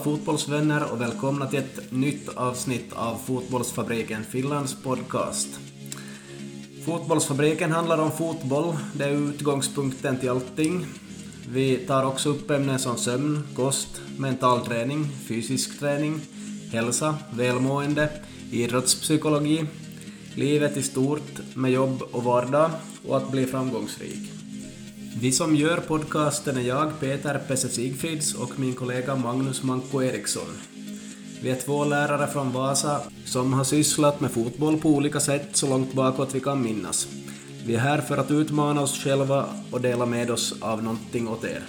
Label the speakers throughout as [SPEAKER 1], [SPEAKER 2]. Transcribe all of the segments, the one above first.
[SPEAKER 1] Alla fotbollsvänner och välkomna till ett nytt avsnitt av Fotbollsfabriken Finlands podcast. Fotbollsfabriken handlar om fotboll, det är utgångspunkten till allting. Vi tar också upp ämnen som sömn, kost, mental träning, fysisk träning, hälsa, välmående, idrottspsykologi, livet i stort med jobb och vardag och att bli framgångsrik. Vi som gör podcasten är jag, Peter Pesse Sigfrids och min kollega Magnus Manko Eriksson. Vi är två lärare från Vasa som har sysslat med fotboll på olika sätt så långt bakåt vi kan minnas. Vi är här för att utmana oss själva och dela med oss av någonting åt er.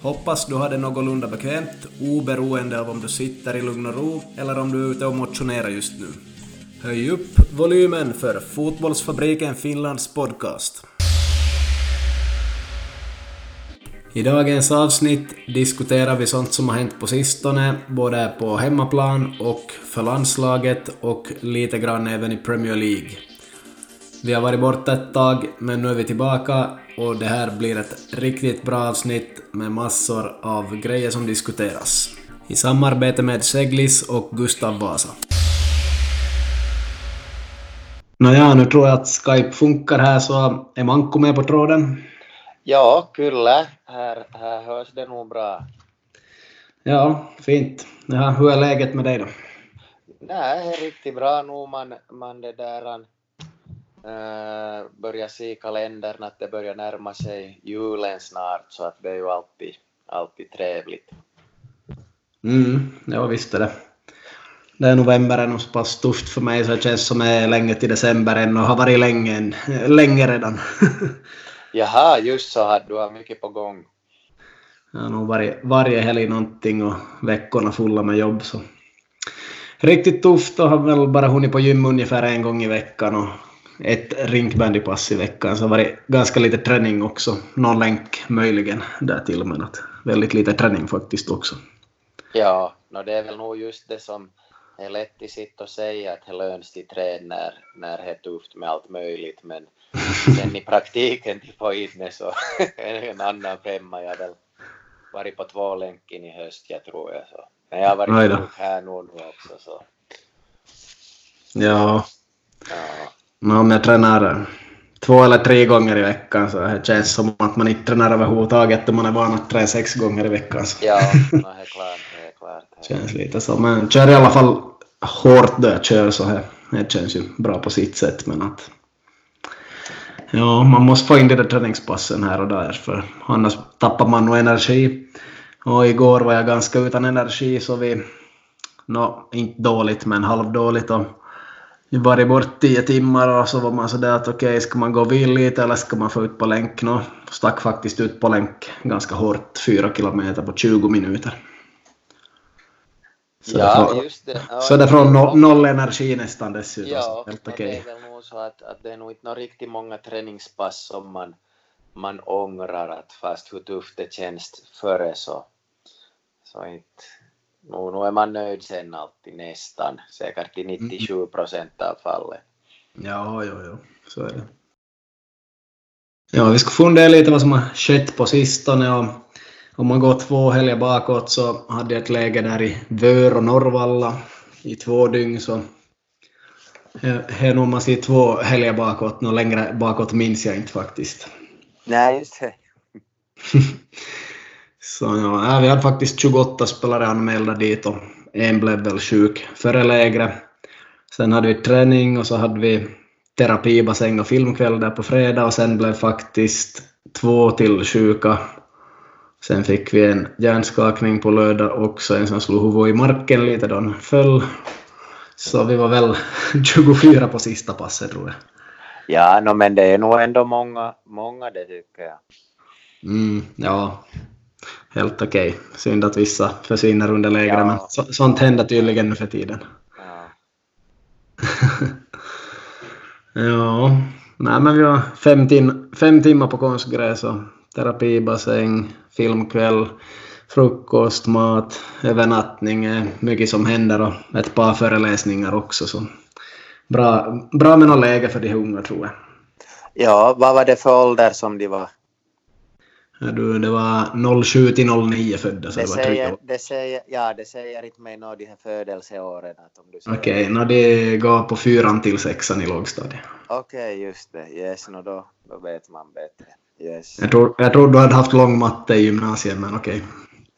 [SPEAKER 1] Hoppas du har det någorlunda bekvämt, oberoende av om du sitter i lugn och ro eller om du är ute och motionerar just nu. Höj upp volymen för Fotbollsfabriken Finlands podcast. I dagens avsnitt diskuterar vi sånt som har hänt på sistone, både på hemmaplan och för landslaget och lite grann även i Premier League. Vi har varit borta ett tag, men nu är vi tillbaka och det här blir ett riktigt bra avsnitt med massor av grejer som diskuteras. I samarbete med Seglis och Gustav Vasa. Nåja, nu tror jag att Skype funkar här så är Manko med på tråden.
[SPEAKER 2] Ja, kyllä. Här, här hörs det nog bra.
[SPEAKER 1] Ja, fint. Ja, hur är läget med dig då?
[SPEAKER 2] Nej, det är riktigt bra nu. Man, man det där, äh, börjar se i kalendern att det börjar närma sig julen snart, så att det är ju alltid, alltid trevligt.
[SPEAKER 1] Mm, ja visst är det. Det är november är nog så pass tufft för mig så det känns som det är länge till december än och har varit länge, länge redan.
[SPEAKER 2] Jaha, just så att du har mycket på gång.
[SPEAKER 1] Har nog varje, varje helg någonting och veckorna fulla med jobb så. Riktigt tufft och har väl bara hunnit på gym ungefär en gång i veckan och ett rinkbandypass i veckan. Så har varit ganska lite träning också. Någon länk möjligen där till men att väldigt lite träning faktiskt också.
[SPEAKER 2] Ja, no, det är väl nog just det som är lätt i sitt att säga att det löns till träd när, när det är tufft med allt möjligt men sen i praktiken till in det så en annan femma. Jag har väl varit på två länken i höst jag tror jag så. Men jag har varit sjuk här nu, också så.
[SPEAKER 1] Ja. ja. No, om jag tränar två eller tre gånger i veckan så det känns som att man inte tränar överhuvudtaget om man är van att träna sex gånger i veckan. Så.
[SPEAKER 2] Ja, det är klart. Det är klart.
[SPEAKER 1] känns lite så. Men kör i alla fall hårt då jag kör så här. Det känns ju bra på sitt sätt men att Ja, man måste få in de där träningspassen här och där för annars tappar man nog energi. Och igår var jag ganska utan energi så vi, no, inte dåligt men halvdåligt och vi var bort tio timmar och så var man sådär att okej, okay, ska man gå och vila lite eller ska man få ut på länk? No, stack faktiskt ut på länk ganska hårt, fyra kilometer på 20 minuter.
[SPEAKER 2] Så ja, från, just det. Ja,
[SPEAKER 1] så från noll, noll energi nästan dessutom.
[SPEAKER 2] Ja, helt okej. Okay. det är väl nog så att, att det är nog inte riktigt många träningspass som man, man ångrar att fast hur tufft det känns före så, så inte, nu, nu är man nöjd sen alltid nästan, säkert i 97 mm. procent av fallet.
[SPEAKER 1] Ja, jo, jo, så är det. Ja, vi ska fundera lite vad som har skett på sistone och om man går två helger bakåt så hade jag ett läge där i Vör och Norrvalla i två dygn. Så här om man ser två helger bakåt, något längre bakåt minns jag inte faktiskt.
[SPEAKER 2] Nej, just det.
[SPEAKER 1] så ja, vi hade faktiskt 28 spelare anmälda dit och en blev väl sjuk före lägret. Sen hade vi träning och så hade vi terapibassäng och filmkväll där på fredag och sen blev faktiskt två till sjuka Sen fick vi en hjärnskakning på lördag också, en som slog huvudet i marken lite då han föll. Så vi var väl 24 på sista passet tror jag.
[SPEAKER 2] Ja, no, men det är nog ändå många, många det tycker jag.
[SPEAKER 1] Mm, ja, helt okej. Okay. Synd att vissa försvinner under lägret, ja. men så, sånt händer tydligen nu för tiden. Ja. ja, nej men vi har fem, tim fem timmar på konstgräs och terapibassäng, filmkväll, frukost, mat, övernattning, mycket som händer och ett par föreläsningar också. Så bra, bra med något läge för de unga tror jag.
[SPEAKER 2] Ja, vad var det för ålder som de var?
[SPEAKER 1] Du, det var 07 till 09 födda. Så
[SPEAKER 2] det,
[SPEAKER 1] det, var
[SPEAKER 2] säger, det, säger, ja, det säger inte mig något de här födelseåren.
[SPEAKER 1] Okej, okay, no, det går på fyran till sexan i lågstadiet.
[SPEAKER 2] Okej, okay, just det. Yes, no, då, då vet man bättre. Yes.
[SPEAKER 1] Jag, tror, jag tror du hade haft lång matte i gymnasiet, men okej.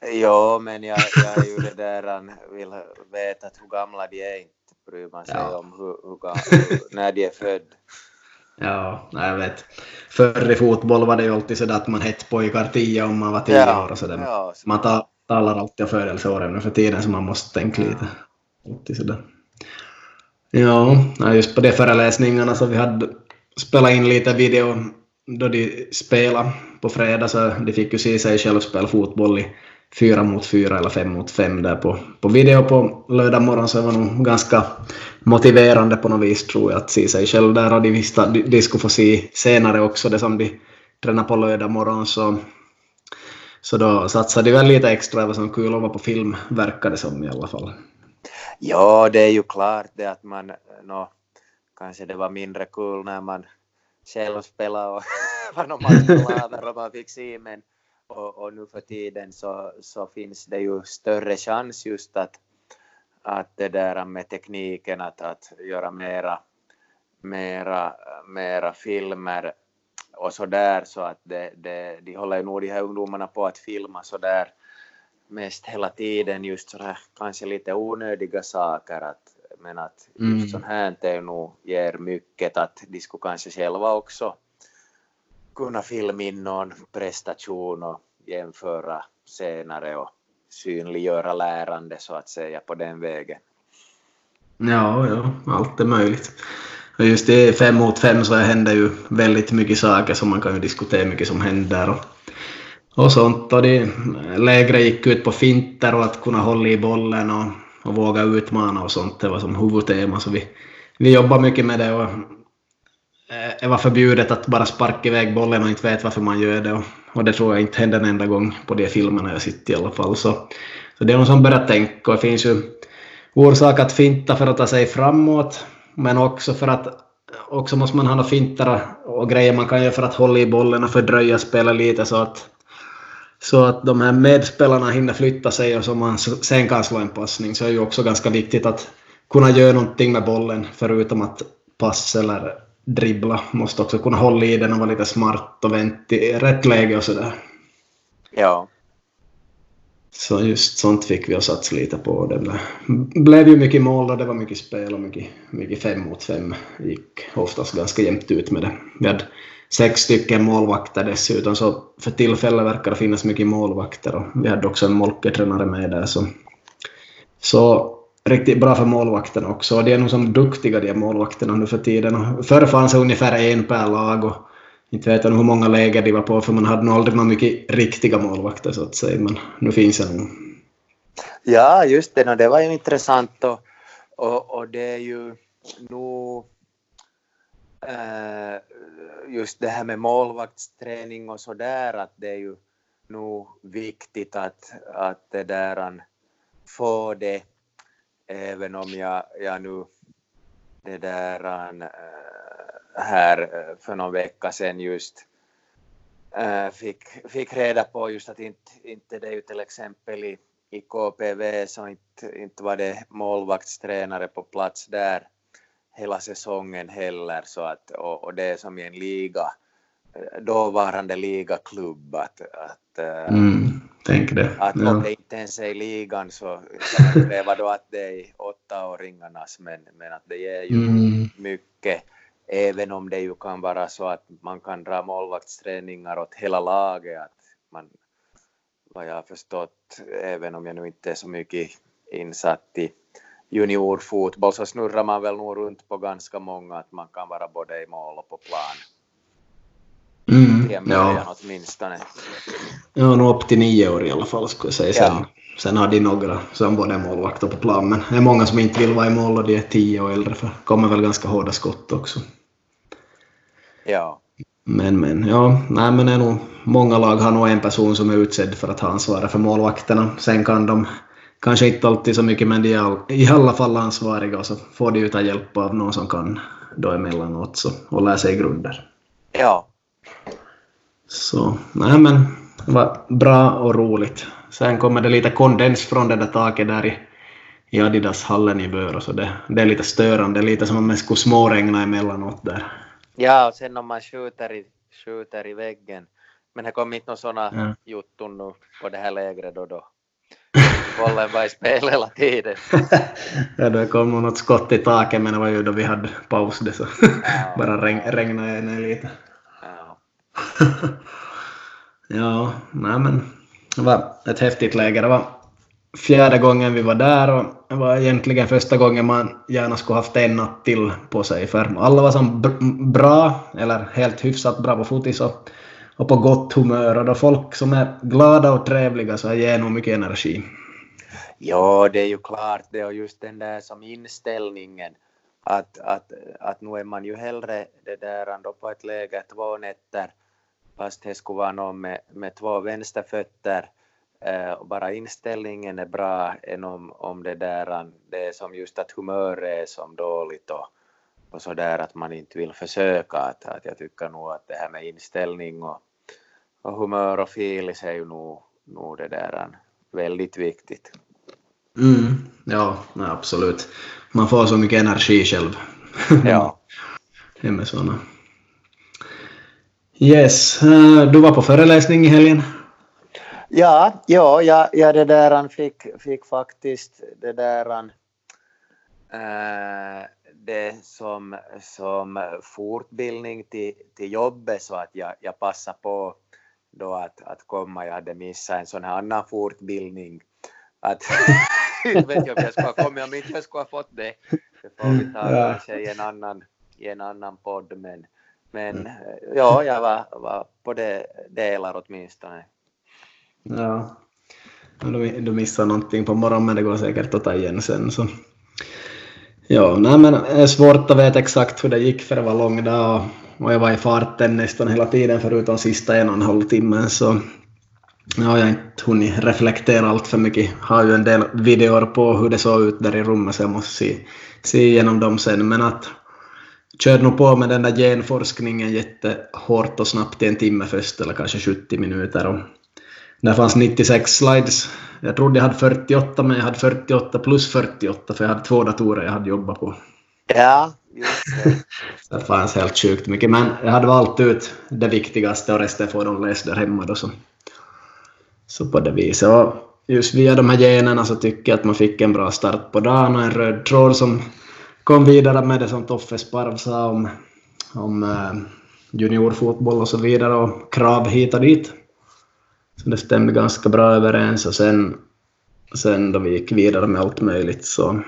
[SPEAKER 2] Okay. Jo, men jag, jag är ju det där, vill veta hur gamla de är, inte bryr man sig ja. om hur, hur, hur, när de är födda.
[SPEAKER 1] Ja, jag vet. Förr i fotboll var det ju alltid sådär att man hette pojkar tio om man var tio ja, år och sådär. Ja, så man talar alltid om födelseåren nu för tiden så man måste tänka lite. Alltid sådär. Ja, just på de föreläsningarna så vi hade spelat in lite video då de spelade på fredag så de fick ju se sig själv spela fotboll i fyra mot fyra eller fem mot fem där på, på video på lördag morgon. Så det var nog ganska motiverande på något vis tror jag att se sig själv där. Och de visste att de, de skulle få se senare också det som de tränade på lördag morgon. Så, så då satsade de väl lite extra, det var som kul att vara på film verkade det som i alla fall.
[SPEAKER 2] Ja, det är ju klart det att man, no, kanske det var mindre kul när man själv spela och vad de match och man fick se men och, och, nu för tiden så, så finns det ju större chans just att, att det där med tekniken att, att göra mera, mera, mera filmer och så där så att det, det, de håller ju nog de här ungdomarna på att filma så där mest hela tiden just så här kanske lite onödiga saker att, men att just mm. sånt här är nog ger mycket att de skulle kanske själva också kunna filma in någon prestation och jämföra senare och synliggöra lärande så att säga på den vägen.
[SPEAKER 1] Ja, ja, allt är möjligt. Och just i fem mot fem så händer ju väldigt mycket saker som man kan ju diskutera mycket som händer och, och sånt. Och de lägre gick ut på finter och att kunna hålla i bollen och, och våga utmana och sånt. Det var som huvudtema så vi, vi jobbar mycket med det och eh, det var förbjudet att bara sparka iväg bollen och inte vet varför man gör det. Och, och det tror jag inte händer en enda gång på de filmerna jag sitter i alla fall. Så, så det är någon som börjar tänka och det finns ju orsak att finta för att ta sig framåt men också för att också måste man ha några fintar och grejer man kan göra för att hålla i bollen och fördröja spelet lite så att så att de här medspelarna hinner flytta sig och så man sen kan slå en passning så är ju också ganska viktigt att kunna göra någonting med bollen förutom att passa eller dribbla, måste också kunna hålla i den och vara lite smart och vänta i rätt läge och sådär.
[SPEAKER 2] Ja.
[SPEAKER 1] Så just sånt fick vi att satsa lite på. Det blev, blev ju mycket mål och det var mycket spel och mycket, mycket fem mot fem. gick oftast ganska jämnt ut med det. Vi hade sex stycken målvakter dessutom så för tillfället verkar det finnas mycket målvakter och vi hade också en molketränare med där så, så riktigt bra för målvakterna också. Och de är nog som duktiga de målvakterna nu för tiden. förr fanns det ungefär en per lag och inte vet jag hur många läger de var på för man hade nog aldrig några mycket riktiga målvakter så att säga. Men nu finns det nog.
[SPEAKER 2] Ja, just det. Det var ju intressant och, och, och det är ju nog äh, just det här med målvaktsträning och så där att det är ju nog viktigt att, att det där få det även om jag, jag nu det där han, eh, här eh, för någon vecka sedan just eh, fick, fick reda på just att inte, inte det är ju till exempel i, i KPV så inte, inte var det målvaktstränare på plats där hela säsongen heller så att, och, och det är som i en liga dåvarande ligaklubb att, att
[SPEAKER 1] mm. Tänk det.
[SPEAKER 2] Att ja. om det inte ens är i ligan så kan man kräva då att det är åttaåringarnas, men, men att det ger ju mm. mycket, även om det ju kan vara så att man kan dra målvaktsträningar åt hela laget, att man, vad jag har förstått, även om jag nu inte är så mycket insatt i juniorfotboll, så snurrar man väl nog runt på ganska många, att man kan vara både i mål och på plan.
[SPEAKER 1] Mm, till en början
[SPEAKER 2] ja. åtminstone.
[SPEAKER 1] Ja, nog upp till nio år i alla fall skulle jag säga. Sen, ja. sen har de några som både är målvakter på plan, men det är många som inte vill vara i mål och de är tio och äldre, för kommer väl ganska hårda skott också.
[SPEAKER 2] Ja.
[SPEAKER 1] Men, men, ja, nej men det är nog, många lag har nog en person som är utsedd för att ha ansvaret för målvakterna. Sen kan de kanske inte alltid så mycket, men de är i alla fall ansvariga och så får de ju ta hjälp av någon som kan då emellanåt så, och lära sig grunder.
[SPEAKER 2] Ja,
[SPEAKER 1] så nej men det var bra och roligt. Sen kommer det lite kondens från det där taket där i, i Adidas-hallen i Vörå, så det, det är lite störande, lite som om det skulle småregna emellanåt där.
[SPEAKER 2] Ja, och sen om man skjuter i, skjuter i väggen. Men det kom inte några sådana
[SPEAKER 1] Ja.
[SPEAKER 2] jutton nu på det här lägret då. då. Bollen var i spel hela tiden.
[SPEAKER 1] ja, det kom nog något skott i taket, men det var ju då vi hade paus det så bara regn, regnade ner lite.
[SPEAKER 2] Ja.
[SPEAKER 1] Nej men det var ett häftigt läger. Det var fjärde gången vi var där och det var egentligen första gången man gärna skulle haft en natt till på sig för alla var som br- bra, eller helt hyfsat bra på fotis och, och på gott humör. Och då folk som är glada och trevliga så ger nog mycket energi.
[SPEAKER 2] Ja, det är ju klart. Det och just den där som inställningen. Att, att, att nu är man ju hellre det där ändå på ett läger två nätter fast det skulle vara någon med, med två vänsterfötter. Eh, och bara inställningen är bra än om, om det där det är som just att humöret är som dåligt och, och så där att man inte vill försöka. Att, att jag tycker nog att det här med inställning och, och humör och filis är ju nog, nog det där väldigt viktigt.
[SPEAKER 1] Mm, ja, nej, absolut. Man får så mycket energi själv.
[SPEAKER 2] Ja.
[SPEAKER 1] Det med såna. Yes, eh, du var på föreläsning i helgen.
[SPEAKER 2] Ja, ja, ja, ja det där han fick, fick faktiskt det där äh, det som, som fortbildning till, till jobbet så att jag, jag passade på då att, att komma. Jag hade missat en sån här annan fortbildning. Att, inte vet jag om jag skulle ha kommit om inte jag skulle ha fått det. Det får vi ta
[SPEAKER 1] Ja.
[SPEAKER 2] kanske i en annan, i en annan podd. Men, men ja, jag var, var på det delar åtminstone.
[SPEAKER 1] Ja. Du, du missade någonting på morgonen, men det går säkert att ta igen sen. Så. Ja, nej, men det är svårt att veta exakt hur det gick för det var lång dag och, jag var i farten nästan hela tiden förutom sista en och en halv timmen så ja, jag har inte hunnit reflektera allt för mycket. Har ju en del videor på hur det såg ut där i rummet så jag måste se, se igenom dem sen. Men att körde nog på med den där genforskningen jättehårt och snabbt i en timme först eller kanske 70 minuter. Och där fanns 96 slides. Jag trodde jag hade 48 men jag hade 48 plus 48 för jag hade två datorer jag hade jobbat på.
[SPEAKER 2] Ja, det.
[SPEAKER 1] Det fanns helt sjukt mycket. Men jag hade valt ut det viktigaste och resten får de läsa där hemma då. Så, så på det viset. Och just via de här generna så tycker jag att man fick en bra start på dagen och en röd tråd som kom vidare med det som Toffe Sparv sa om, om eh, juniorfotboll och så vidare och krav hit och dit. Så det stämde ganska bra överens och sen, sen då vi gick vidare med allt möjligt så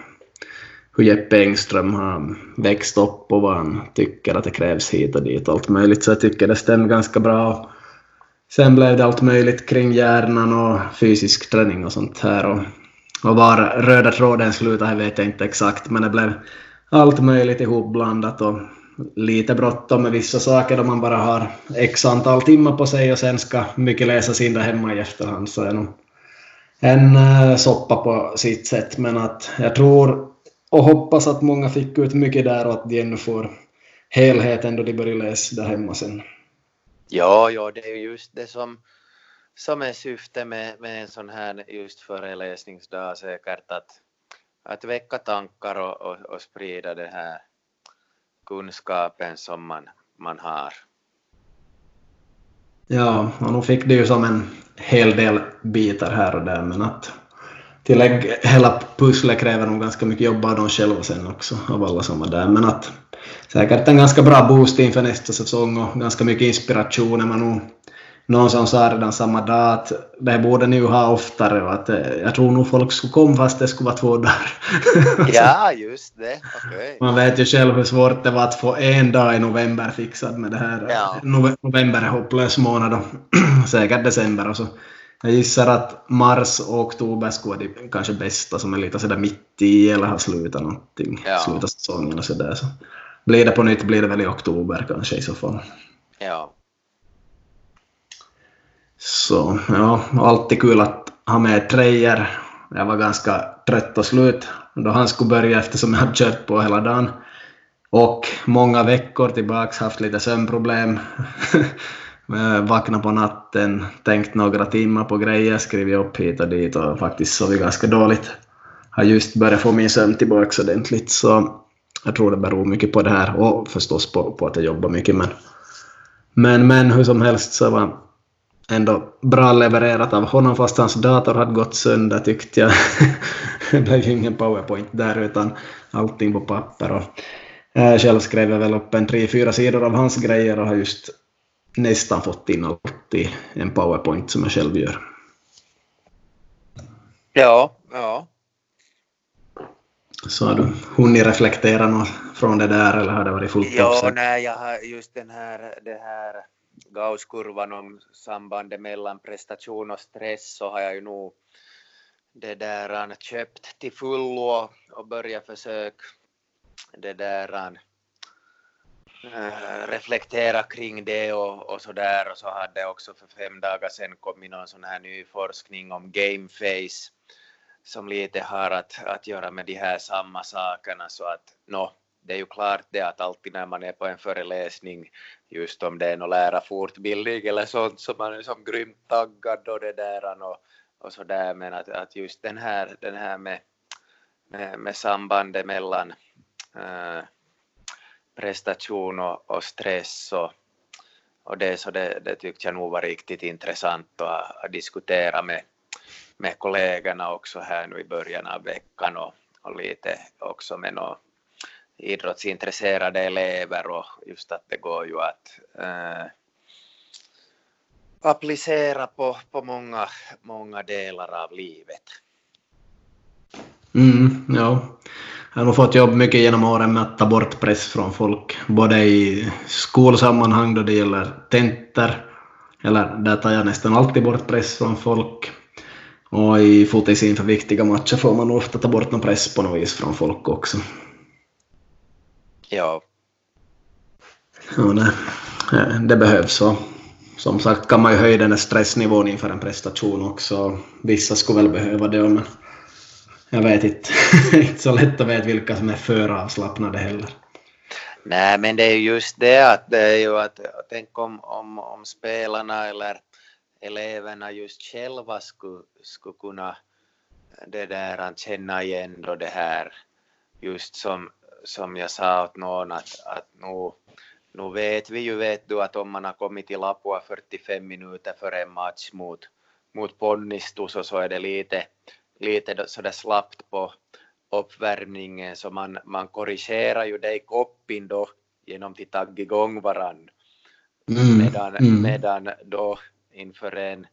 [SPEAKER 1] hur Jeppe Engström har växt upp och vad han tycker att det krävs hit och dit och allt möjligt. Så jag tycker det stämmer ganska bra. Sen blev det allt möjligt kring hjärnan och fysisk träning och sånt här. Och, och var röda tråden slutade vet jag inte exakt, men det blev allt möjligt ihopblandat och lite bråttom med vissa saker då man bara har x antal timmar på sig och sen ska mycket läsas in där hemma i efterhand. Så är nog en eh, soppa på sitt sätt, men att jag tror och hoppas att många fick ut mycket där och att de ännu får helheten då de börjar läsa där hemma sen.
[SPEAKER 2] Ja, ja, det är ju just det som, som är syftet med, med en sån här just föreläsningsdag säkert att, att väcka tankar och, och, och sprida den här kunskapen som man, man har.
[SPEAKER 1] Ja, och nu fick det ju som en hel del bitar här och där, men att tillägg, hela pusslet kräver nog ganska mycket jobb av dem själva sen också, av alla som var där. Men att säkert en ganska bra boost inför nästa säsong och ganska mycket inspiration är man nog någon som sa redan samma dag att det borde ni ju ha oftare och att eh, jag tror nog folk skulle komma fast det skulle vara två dagar.
[SPEAKER 2] Ja, just det. Okej.
[SPEAKER 1] Man vet ju själv hur svårt det var att få en dag i november fixad med det här.
[SPEAKER 2] Ja.
[SPEAKER 1] Nove- November är hopplös månad och säkert december och så. Jag gissar att mars och oktober skulle vara de kanske bästa som är lite sådär mitt i eller har slutat någonting.
[SPEAKER 2] Ja.
[SPEAKER 1] Slutat säsongen och sådär. Så blir det på nytt blir det väl i oktober kanske i så fall.
[SPEAKER 2] Ja.
[SPEAKER 1] Så ja, alltid kul att ha med tröjor. Jag var ganska trött och slut då han skulle börja eftersom jag hade kört på hela dagen. Och många veckor tillbaks haft lite sömnproblem. Eh, Vaknat på natten, tänkt några timmar på grejer, skrivit upp hit och dit och faktiskt sovit ganska dåligt. Har just börjat få min sömn tillbaka ordentligt så jag tror det beror mycket på det här och förstås på, på att jag jobbar mycket men, men, men hur som helst så var ändå bra levererat av honom fast hans dator hade gått sönder tyckte jag. det blev ju ingen powerpoint där utan allting på papper. Och, eh, själv skrev jag väl upp en tre, fyra sidor av hans grejer och har just nästan fått in allt i en powerpoint som jag själv gör.
[SPEAKER 2] Ja, ja.
[SPEAKER 1] Så har du hunnit reflektera något från det där eller har det varit fullt
[SPEAKER 2] Ja, nej, jag har just den här, det här Gauss-kurvan om sambandet mellan prestation och stress så har jag ju nog det där köpt till fullo och börjat försöka det där äh, reflektera kring det och, och så där och så hade också för fem dagar sedan kommit någon sån här ny forskning om gameface som lite har att, att göra med de här samma sakerna. Så att no, det är ju klart det att alltid när man är på en föreläsning just om det är någon lärarfortbildning eller sånt så man är som grymt taggad och det där och, och så där men att, att just den här, den här med, med, med sambandet mellan äh, prestation och, och stress och, och det så det, det tyckte jag nog var riktigt intressant att, att diskutera med, med kollegorna också här nu i början av veckan och, och lite också med några idrottsintresserade elever och just att det går ju att äh, eh, applicera på, på många, många delar av livet.
[SPEAKER 1] Mm, ja. Jag har fått jobba mycket genom åren med att ta bort press från folk, både i skolsammanhang då det gäller tentor, eller där tar jag nästan alltid bort press från folk. Och i fotis inför viktiga matcher får man ofta ta bort någon press på något vis från folk också.
[SPEAKER 2] Ja.
[SPEAKER 1] Ja, det, det behövs. Och som sagt kan man ju höja den här stressnivån inför en prestation också. Vissa skulle väl behöva det, men jag vet inte. inte så lätt att veta vilka som är för avslappnade heller.
[SPEAKER 2] Nej, men det är just det att det är ju att tänk om, om, om spelarna eller eleverna just själva skulle, skulle kunna det där att känna igen då det här just som som jag sa åt någon att, att nu, nu vet vi ju vet du att om man har kommit till Lapua 45 minuter före en match mot, mot Ponnistus och så är det lite, lite sådär slappt på uppvärmningen så man, man korrigerar ju det i koppin då genom att tagga igång varann. Mm. Medan, mm. medan då inför en,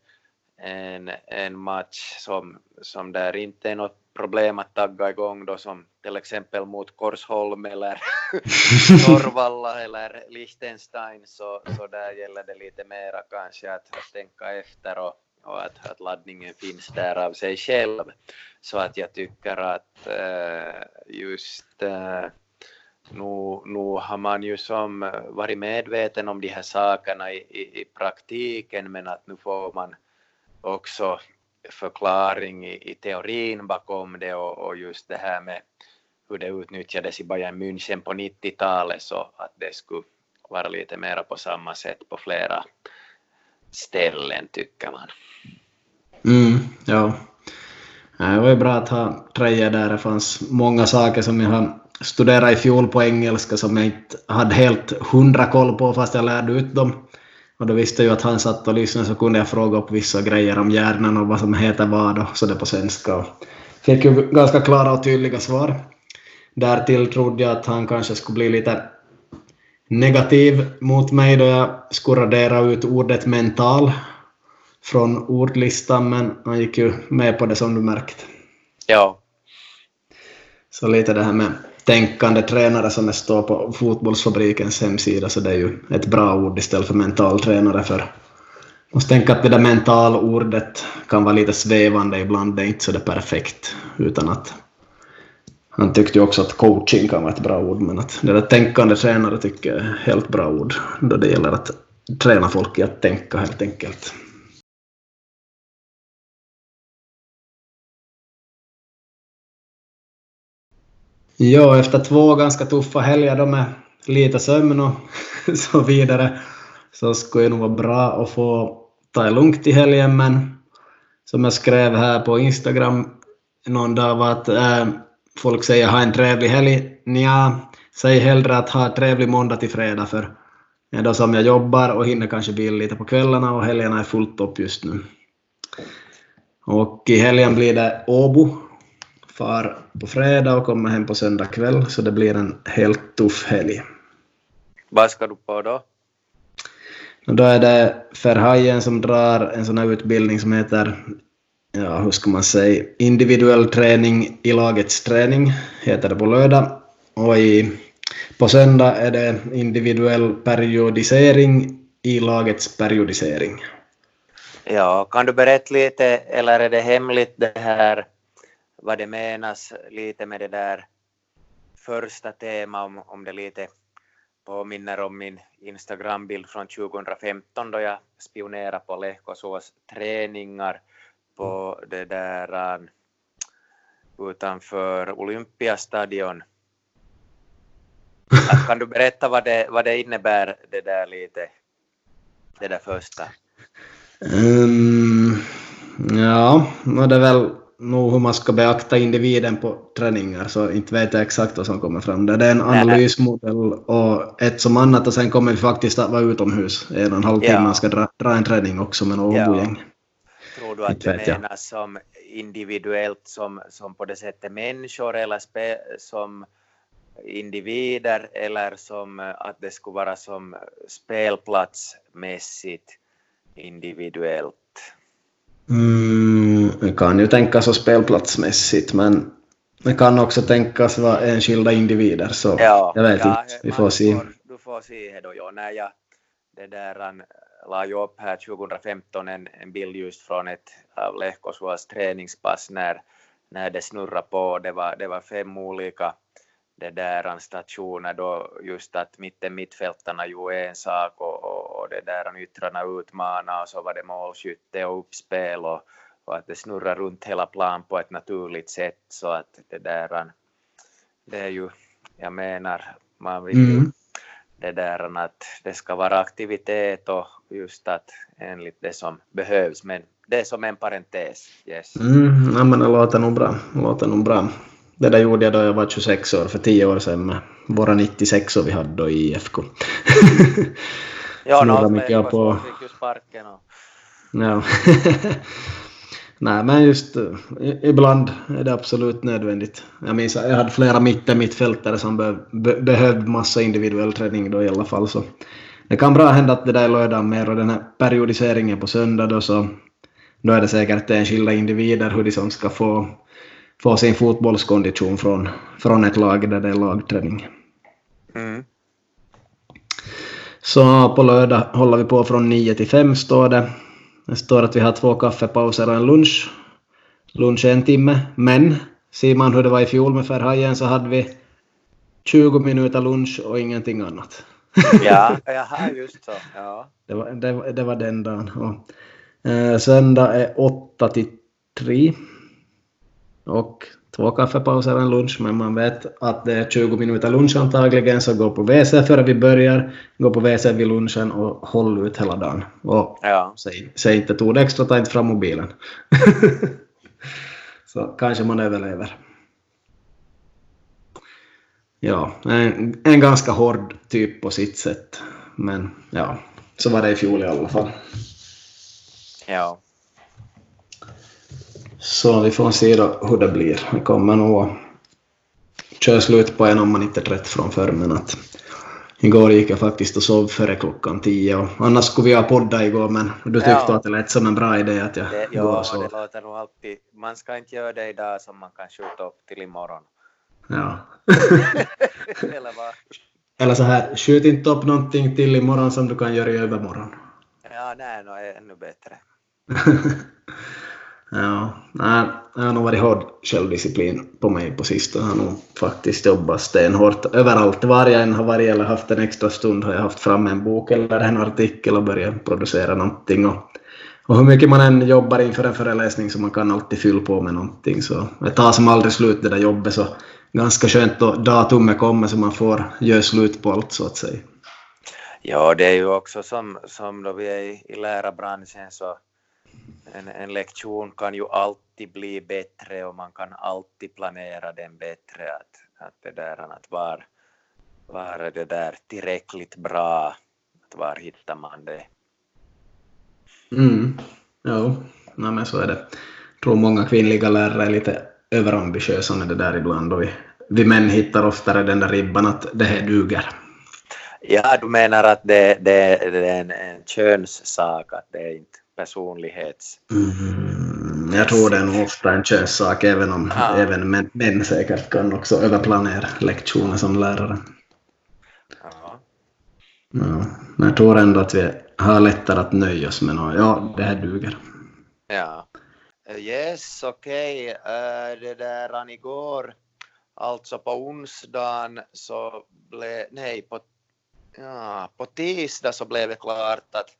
[SPEAKER 2] en, en match som, som där inte är något problem att tagga igång då som till exempel mot Korsholm eller Norvalla eller Liechtenstein så, så där gäller det lite mera kanske att, att tänka efter och, och att, att laddningen finns där av sig själv. Så att jag tycker att äh, just äh, nu, nu har man ju som varit medveten om de här sakerna i, i, i praktiken men att nu får man också förklaring i, i teorin bakom det och, och, just det här med hur det utnyttjades i Bayern München på 90-talet så att det skulle vara lite mera på samma sätt på flera ställen tycker man.
[SPEAKER 1] Mm, ja. Äh, det var ju bra att ha tröja där. Det fanns många saker som jag har studerat i fjol på engelska som jag inte hade helt hundra koll på fast jag lärde ut dem. Och då visste jag ju att han satt och lyssnade så kunde jag fråga upp vissa grejer om hjärnan och vad som heter vad och så på svenska. Och fick ju ganska klara och tydliga svar. Därtill trodde jag att han kanske skulle bli lite negativ mot mig då jag skulle radera ut ordet mental från ordlistan men han gick ju med på det som du märkt.
[SPEAKER 2] Ja.
[SPEAKER 1] Så lite det här med tänkande tränare som det står på fotbollsfabrikens hemsida så det är ju ett bra ord istället för mental tränare för jag måste tänka att det där mentalordet kan vara lite svävande ibland, det är inte så det perfekt utan att han tyckte ju också att coaching kan vara ett bra ord men att det där tänkande tränare tycker jag är helt bra ord då det gäller att träna folk i att tänka helt enkelt. Ja, efter två ganska tuffa helger då med lite sömn och så vidare så skulle det nog vara bra att få ta det lugnt i helgen, men som jag skrev här på Instagram någon dag var att äh, folk säger ha en trevlig helg. Nja, säg hellre att ha trevlig måndag till fredag för är då som jag jobbar och hinner kanske bil lite på kvällarna och helgerna är fullt upp just nu. Och i helgen blir det Åbo. Far på fredag och kommer hem på söndag kväll, så det blir en helt tuff helg.
[SPEAKER 2] Vad ska du på då?
[SPEAKER 1] Då är det Ferhajen som drar en sån här utbildning som heter, ja hur ska man säga, individuell träning i lagets träning, heter det på lördag. Och i, på söndag är det individuell periodisering i lagets periodisering.
[SPEAKER 2] Ja, kan du berätta lite, eller är det hemligt det här, vad det menas lite med det där första temat, om, om det lite påminner om min Instagrambild från 2015 då jag spionerade på Lehkosås träningar på det där uh, utanför Olympiastadion. Kan du berätta vad det, vad det innebär, det där lite, det där första?
[SPEAKER 1] Um, ja, det är väl nog hur man ska beakta individen på träningar, så inte vet jag exakt vad som kommer fram där. Det är en analysmodell och ett som annat och sen kommer vi faktiskt att vara utomhus en och en halv timme ja. man ska dra, dra en träning också med något ja. gäng.
[SPEAKER 2] Tror du att det menas som individuellt som, som på det sättet människor eller spe, som individer eller som att det skulle vara som spelplatsmässigt individuellt?
[SPEAKER 1] Mm, det kan ju tänkas så spelplatsmässigt, men det kan också tänkas vara enskilda individer, så ja, jag vet ja, inte. Vi får se.
[SPEAKER 2] Du får se då, ja. När jag det där, la ju upp här 2015 en, en bild just från ett av Lehkosvuos träningspass när, när det snurrade på. Det var, det var fem olika det där stationer då just att mitten mittfältarna gjorde en sak och, och, och det där yttrarna utmana och så var det målskytte och uppspel och, och att det snurrar runt hela plan på ett naturligt sätt så att det där det är ju, jag menar, man vill ju mm. det där att det ska vara aktivitet och just att enligt det som behövs men det är som en parentes. Yes.
[SPEAKER 1] Mm, ja, men det låter nog bra. Det låter nog bra. Det där gjorde jag då jag var 26 år, för 10 år sedan med våra 96 år vi hade då i IFK.
[SPEAKER 2] ja, no, mycket på... fick ju sparken och...
[SPEAKER 1] Ja. Nej, men just uh, ibland är det absolut nödvändigt. Jag minns jag hade flera mitten mittfältare som be, be, behövde massa individuell träning då i alla fall. Så det kan bra hända att det där är lördagen mer och den här periodiseringen på söndag då så då är det säkert enskilda individer hur de som ska få få sin fotbollskondition från, från ett lag där det är lagträning. Mm. Så på lördag håller vi på från 9 till 5 står det. Det står att vi har två kaffepauser och en lunch. Lunch är en timme, men ser man hur det var i fjol med Ferhajen så hade vi 20 minuter lunch och ingenting annat.
[SPEAKER 2] Ja, jaha, just så. Ja.
[SPEAKER 1] Det, var, det, det var den dagen. Och, eh, söndag är 8 till 3 och två kaffepauser och en lunch, men man vet att det är 20 minuter lunch antagligen, så gå på WC före vi börjar, gå på WC vid lunchen och håll ut hela dagen. Och ja. säg, säg inte ett ord extra, ta inte fram mobilen. så kanske man överlever. Ja, en, en ganska hård typ på sitt sätt, men ja, så var det i fjol i alla fall.
[SPEAKER 2] Ja.
[SPEAKER 1] Så vi får se då hur det blir. Det kommer nog köra slut på en om man inte är trött från förr, men att igår gick jag faktiskt och sov före klockan tio och annars skulle vi ha poddat igår men du tyckte ja. att det lät som en bra idé att jag
[SPEAKER 2] det, går och sover. det låter nog alltid. Man ska inte göra det idag som man kan skjuta upp till imorgon.
[SPEAKER 1] Ja.
[SPEAKER 2] Eller vad?
[SPEAKER 1] Eller så här, skjut inte upp någonting till imorgon som du kan göra i övermorgon.
[SPEAKER 2] Ja, nej, no, ännu bättre.
[SPEAKER 1] Ja, nej, jag har nog varit hård självdisciplin på mig på sistone. Jag har nog faktiskt jobbat stenhårt överallt. Var jag än har varit eller haft en extra stund har jag haft fram en bok eller en artikel och börjat producera någonting. Och, och hur mycket man än jobbar inför en föreläsning så man kan alltid fylla på med någonting. Så det tar som aldrig slut det där jobbet så ganska skönt då datumet kommer så man får göra slut på allt så att säga.
[SPEAKER 2] Ja, det är ju också som, som då vi är i, i lärarbranschen så en, en lektion kan ju alltid bli bättre och man kan alltid planera den bättre. Att, att det där att var, var det där tillräckligt bra, att var hittar man det?
[SPEAKER 1] Mm, jo, Nej, men så är det. Jag tror många kvinnliga lärare är lite överambitiösa med det där ibland och vi, vi män hittar oftare den där ribban att det här duger.
[SPEAKER 2] Ja, du menar att det, det, det är en, en könssak, att det är inte personlighets...
[SPEAKER 1] Mm, jag tror det är nog ofta en könssak, även om ja. även män, män säkert kan också överplanera lektioner som lärare. Ja. Ja, men jag tror ändå att vi har lättare att nöja oss med något. Ja, det här duger.
[SPEAKER 2] Ja. Eh, yes, okej. Okay. Uh, det där igår, alltså på onsdagen så blev, nej, på, ja, på tisdag så blev det klart att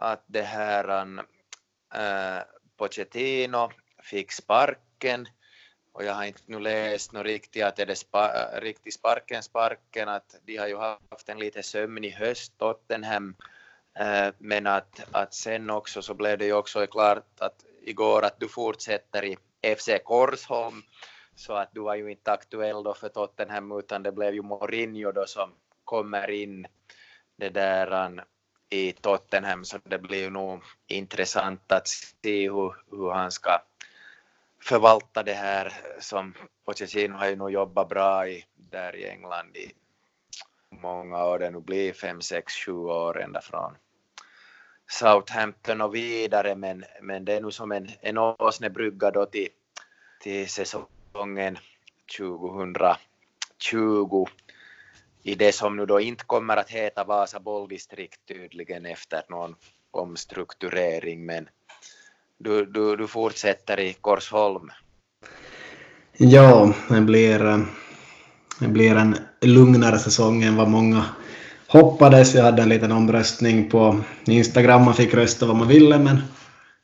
[SPEAKER 2] att det här äh, Pochettino fick sparken och jag har inte nu läst något riktigt att är det spa, riktigt sparken sparken att de har ju haft en lite sömnig höst Tottenham äh, men att, att sen också så blev det ju också klart att igår att du fortsätter i FC Korsholm. Så att du var ju inte aktuell då för Tottenham utan det blev ju Mourinho då som kommer in. Det där um, i Tottenham så det blir ju nog intressant att se hur, hur han ska förvalta det här som Pochettino har ju nog jobbat bra i där i England i många år, det nu blir fem, sex, sju år ända från Southampton och vidare men, men det är nog som en, en åsnebrygga då till, till säsongen 2020 i det som nu då inte kommer att heta Vasa bolldistrikt tydligen efter någon omstrukturering men du, du, du fortsätter i Korsholm.
[SPEAKER 1] Ja, det blir, det blir en lugnare säsong än vad många hoppades. Jag hade en liten omröstning på Instagram, man fick rösta vad man ville men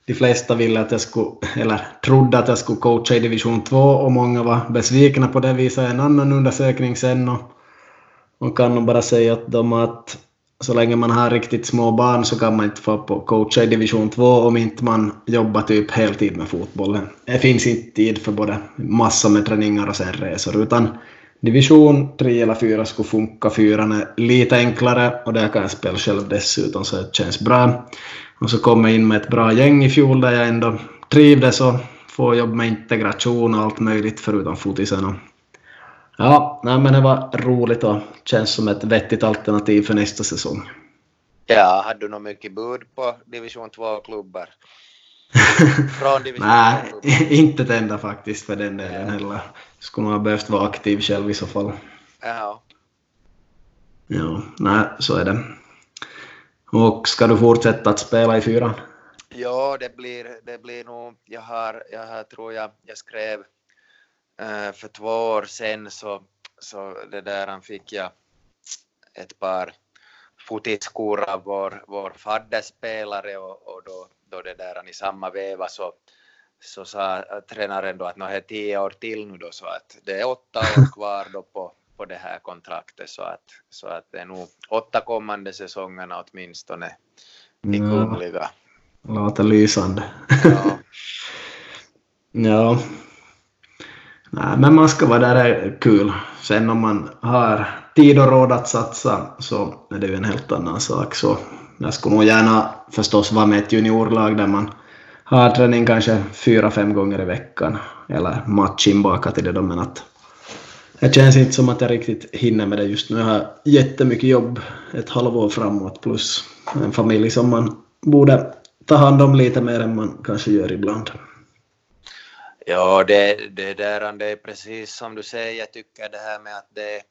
[SPEAKER 1] de flesta ville att jag skulle, eller trodde att jag skulle coacha i division 2 och många var besvikna på det, visade en annan undersökning sen och man kan nog bara säga att de att så länge man har riktigt små barn så kan man inte få på coacha i division 2 om inte man jobbar typ heltid med fotbollen. Det finns inte tid för både massor med träningar och sen resor utan division 3 eller 4 skulle funka. Fyran är lite enklare och där kan jag spela själv dessutom så det känns bra. Och så kom jag in med ett bra gäng i fjol där jag ändå trivdes och får jobb med integration och allt möjligt förutom fotisen Ja, nej, men det var roligt och känns som ett vettigt alternativ för nästa säsong.
[SPEAKER 2] Ja, hade du något mycket bud på division 2-klubbar?
[SPEAKER 1] Från division Nej, inte ett enda faktiskt för den delen heller. Skulle nog ha behövt vara aktiv själv i så fall.
[SPEAKER 2] Ja.
[SPEAKER 1] Ja, nej, så är det. Och ska du fortsätta att spela i fyran?
[SPEAKER 2] Ja, det blir, det blir nog, jag har, jag har, tror jag, jag skrev Eh, för två år sedan så, så det där fick jag ett par fotiskor av vår, vår fadderspelare och, och då, då det där i samma veva så, så sa tränaren då att det är tio år till nu då så att det är åtta år kvar då på, på det här kontraktet så att, så att det är nog åtta kommande säsongerna åtminstone i Kungliga.
[SPEAKER 1] Låter lysande. Ja. ja, Nej, men man ska vara där, är kul. Sen om man har tid och råd att satsa så är det ju en helt annan sak. Så jag skulle nog gärna förstås vara med ett juniorlag där man har träning kanske fyra, fem gånger i veckan. Eller match inbakat i det då, men att det känns inte som att jag riktigt hinner med det just nu. Jag har jättemycket jobb ett halvår framåt plus en familj som man borde ta hand om lite mer än man kanske gör ibland.
[SPEAKER 2] Ja, det, det, där, det är precis som du säger, jag tycker det här med att det,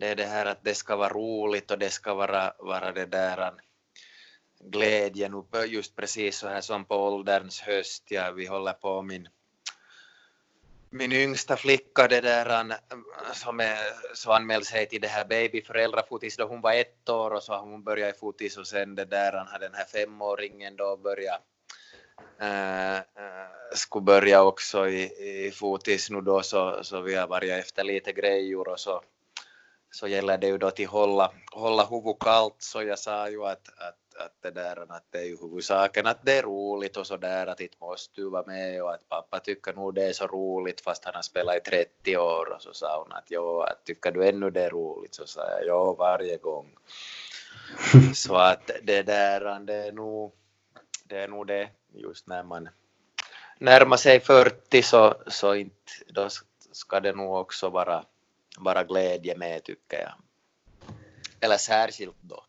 [SPEAKER 2] det är det här att det ska vara roligt och det ska vara, vara det där glädjen just precis så här som på ålderns höst. Ja, vi håller på min, min yngsta flicka det där, som är, så anmälde sig till det här babyföräldrafotis då hon var ett år och så har hon börjat i fotis och sen det där, han hade den här femåringen då börjat äh, eh, eh, skulle börja också i, i fotis nu då så, så vi har varit efter lite grejor och så, så gäller det ju då att hålla, hålla huvudet kallt så jag sa ju att, att, att det där att det är ju huvudsaken att det är roligt och så där att inte måste du vara med och att pappa tycker nog det är så roligt fast han har spelat i 30 år och så sa hon att jo, att tycker du ännu det är roligt så sa jag jo varje gång. så att det där det är nog det är nog det just när man närmar sig 40 så, så inte, då ska det nog också vara, vara glädje med tycker jag. Eller särskilt då.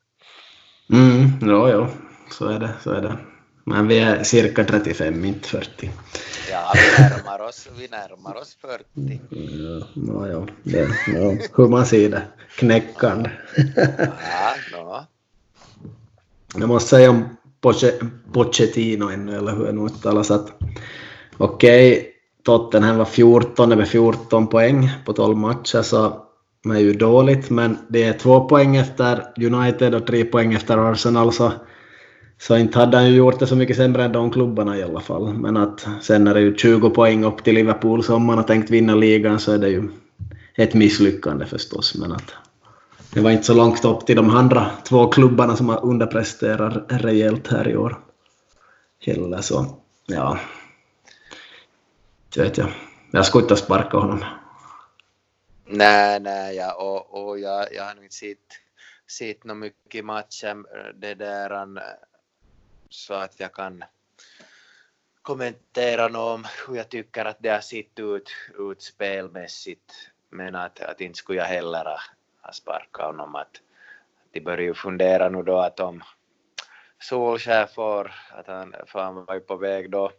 [SPEAKER 1] Mm, ja, ja, så är det, så är det. Men vi är cirka 35, inte 40.
[SPEAKER 2] Ja, vi närmar oss, vi närmar oss 40.
[SPEAKER 1] Ja, no, ja, det, ja, hur man ser det, knäckande.
[SPEAKER 2] ja, no.
[SPEAKER 1] Jag måste säga om Pochettino ännu, eller hur det nu uttalas, att okej, okay, Tottenham var 14 med 14 poäng på 12 matcher, så det är ju dåligt, men det är två poäng efter United och tre poäng efter Arsenal, så, så inte hade han ju gjort det så mycket sämre än de klubbarna i alla fall. Men att sen är det ju 20 poäng upp till Liverpool, så om man har tänkt vinna ligan så är det ju ett misslyckande förstås, men att det var inte så långt upp till de andra två klubbarna som har underpresterat rejält här i år. Heller så, ja. Det vet jag. Jag skulle inte sparka honom.
[SPEAKER 2] Nej, nej, ja, och, och jag, jag har nog inte sett, sett något mycket matchen äh, det där äh, så att jag kan kommentera något om hur jag tycker att det har sett ut, ut spelmässigt. Men att, att inte skulle jag heller ha sparkat honom. Att de börjar ju fundera nu då att om Solskär får, att han, för han var ju på väg då,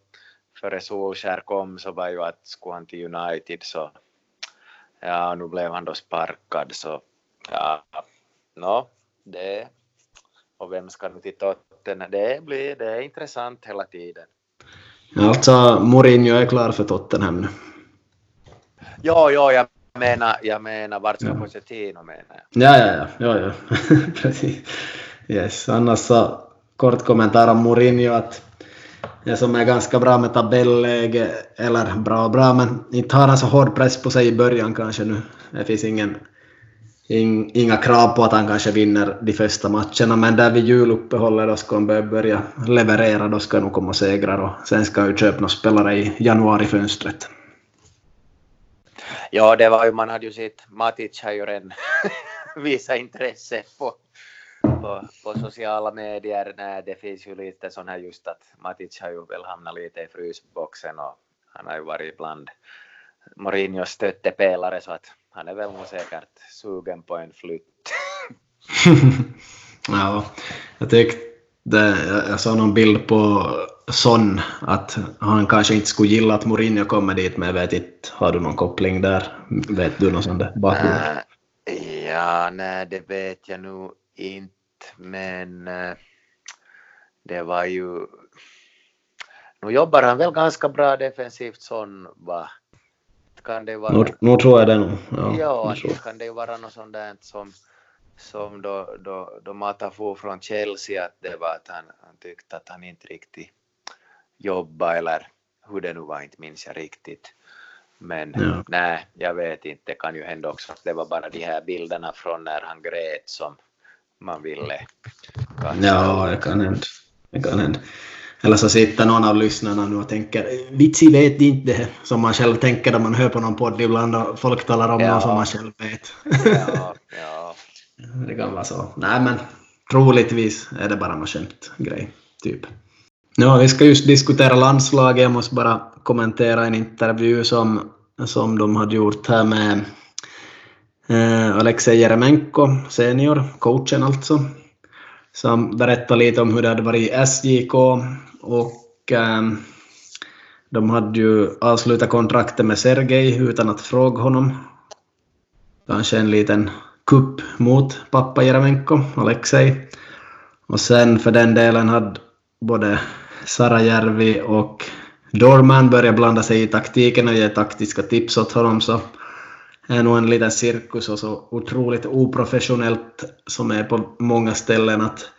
[SPEAKER 2] före Solskär kom så var ju att skulle han till United så ja, nu blev han då sparkad så ja, no, det och vem ska nu till Tottenham, det blir, det är intressant hela tiden.
[SPEAKER 1] Alltså Mourinho är klar för Tottenham nu?
[SPEAKER 2] Ja, ja, jag menar, jag menar vart ska ja. Pochettino menar
[SPEAKER 1] jag. Ja, ja, ja, ja, ja. precis. Yes. Annars så kort kommentar om Mourinho att som är ganska bra med tabelläge, eller bra och bra, men inte har han så hård press på sig i början kanske nu. Det finns ingen, in, inga krav på att han kanske vinner de första matcherna, men där vid juluppehållet då ska han börja leverera, då ska han nog komma segrar och sen ska han ju köpa några spelare i januarifönstret.
[SPEAKER 2] Ja, det var ju, man hade ju sett, Matic har ju redan visat intresse på, på, på, sociala medier. Nej, det finns ju lite sån här just att Matic har ju väl hamnat lite i frysboxen och han har ju varit bland Mourinhos stöttepelare så att han är väl nog säkert sugen på en flytt.
[SPEAKER 1] ja, jag tyckte jag såg någon bild på Son att han kanske inte skulle gilla att Mourinho kommer dit, men jag vet inte, har du någon koppling där? Vet du någon sån där?
[SPEAKER 2] Uh, ja, nej, det vet jag nog inte, men uh, det var ju... Nu jobbar han väl ganska bra defensivt, Son, va? Kan det vara... Nu,
[SPEAKER 1] nu tror jag det nog.
[SPEAKER 2] Ja, ja kan det vara något sånt där som som då, då, då Mata for från Chelsea att det var att han, han tyckte att han inte riktigt jobbade eller hur det nu var, inte minns jag riktigt. Men ja. nej, jag vet inte, det kan ju hända också att det var bara de här bilderna från när han grät som man ville.
[SPEAKER 1] Kanske. Ja, det kan hända. Det kan hända. Eller så sitter någon av lyssnarna nu och tänker vitsi vet inte det som man själv tänker när man hör på någon podd ibland och folk talar om ja. något som man själv vet.
[SPEAKER 2] ja, ja.
[SPEAKER 1] Det kan vara så. Nej men troligtvis är det bara någon skämt grej, typ. Ja, vi ska just diskutera landslaget. Jag måste bara kommentera en intervju som, som de hade gjort här med eh, Alexej Jeremenko, senior, coachen alltså, som berättade lite om hur det hade varit i SJK och eh, de hade ju avslutat kontraktet med Sergej utan att fråga honom. Kanske en liten kupp mot pappa Jeremenko, Alexej. Och sen för den delen hade både Sarajärvi och Dorman börjat blanda sig i taktiken och ge taktiska tips åt honom så är nog en liten cirkus och så otroligt oprofessionellt som är på många ställen att,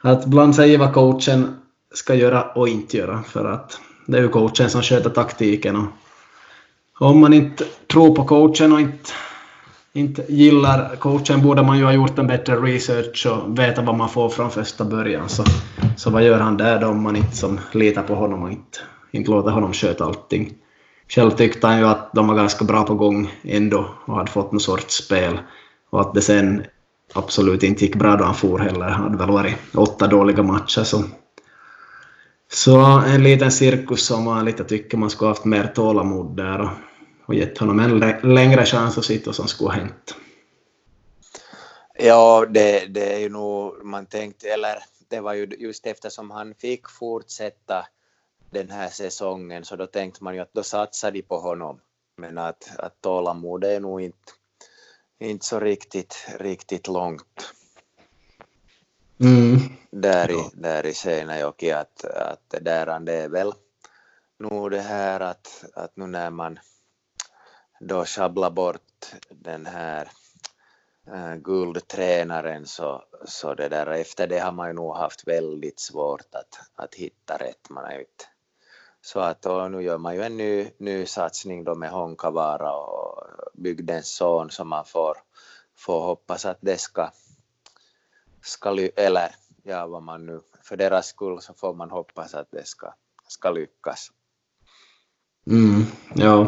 [SPEAKER 1] att blanda sig i vad coachen ska göra och inte göra för att det är ju coachen som sköter taktiken och om man inte tror på coachen och inte inte gillar coachen borde man ju ha gjort en bättre research och veta vad man får från första början. Så, så vad gör han där då om man inte som litar på honom och inte, inte låter honom sköta allting. Själv tyckte han ju att de var ganska bra på gång ändå och hade fått någon sorts spel. Och att det sen absolut inte gick bra då han for heller. Det hade väl varit åtta dåliga matcher. Så, så en liten cirkus som man lite tycker man skulle haft mer tålamod där och, och gett honom en längre chans att sitta som skulle ha hänt.
[SPEAKER 2] Ja, det, det är ju nog, man tänkte, eller det var ju just eftersom han fick fortsätta den här säsongen så då tänkte man ju att då satsar de på honom. Men att, att tålamod är nog inte, inte så riktigt, riktigt långt. Mm. Där, i, där i Seinäjoki att, att där det är väl nog det här att, att nu när man då sjabblar bort den här äh, guldtränaren så, så det där efter det har man ju nog haft väldigt svårt att, att hitta rätt. Man har ju inte så att och nu gör man ju en ny, ny satsning då med Honkavara och bygdens son som man får, får hoppas att det ska, ska eller ja vad man nu, för deras skull så får man hoppas att det ska, ska lyckas.
[SPEAKER 1] Mm, ja.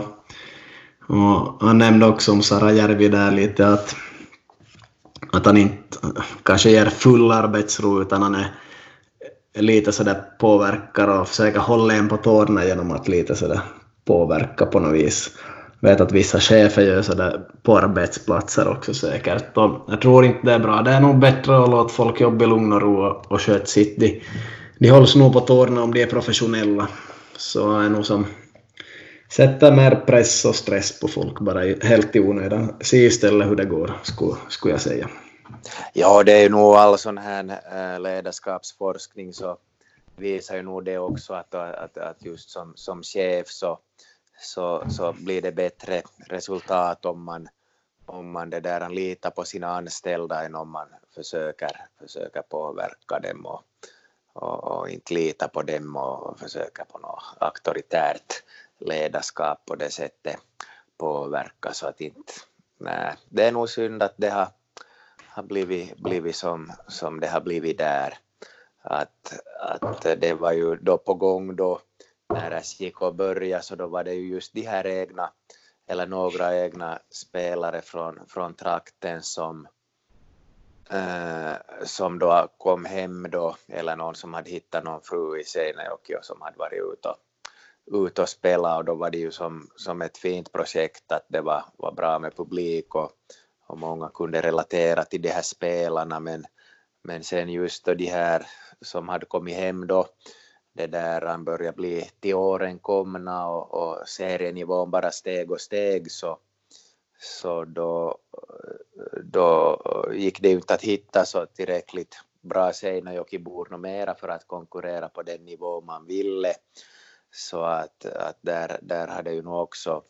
[SPEAKER 1] Och han nämnde också om Sarajärvi där lite att, att han inte kanske ger full arbetsro utan han är lite sådär påverkar och försöker hålla en på tårna genom att lite sådär påverka på något vis. Jag vet att vissa chefer gör sådär på arbetsplatser också säkert. Och jag tror inte det är bra. Det är nog bättre att låta folk jobba i lugn och ro och, och sköta sitt. De, de hålls nog på tårna om de är professionella. Så är nog som sätter mer press och stress på folk bara helt i onödan. Se istället hur det går, skulle, skulle jag säga.
[SPEAKER 2] Ja, det är ju nog all sån här eh, ledarskapsforskning så visar ju nog det också att, att, att just som, som chef så, så, så blir det bättre resultat om man, om man det där litar på sina anställda än om man försöker, försöker påverka dem och, och, och inte lita på dem och försöka på något auktoritärt ledarskap på det sättet påverka så att inte, nej, det är nog synd att det har har blivit, blivit som, som det har blivit där. Att, att det var ju då på gång då när SJK började så då var det ju just de här egna eller några egna spelare från, från trakten som, eh, som då kom hem då eller någon som hade hittat någon fru i Seinäjoki och som hade varit ute och, ut och spelat och då var det ju som, som ett fint projekt att det var, var bra med publik och, och många kunde relatera till de här spelarna men, men sen just då de här som hade kommit hem då det där han började bli till åren komna och, och serienivån bara steg och steg så, så då, då gick det ju inte att hitta så tillräckligt bra Seinäjokibor mera för att konkurrera på den nivå man ville. Så att, att där, där hade ju nog också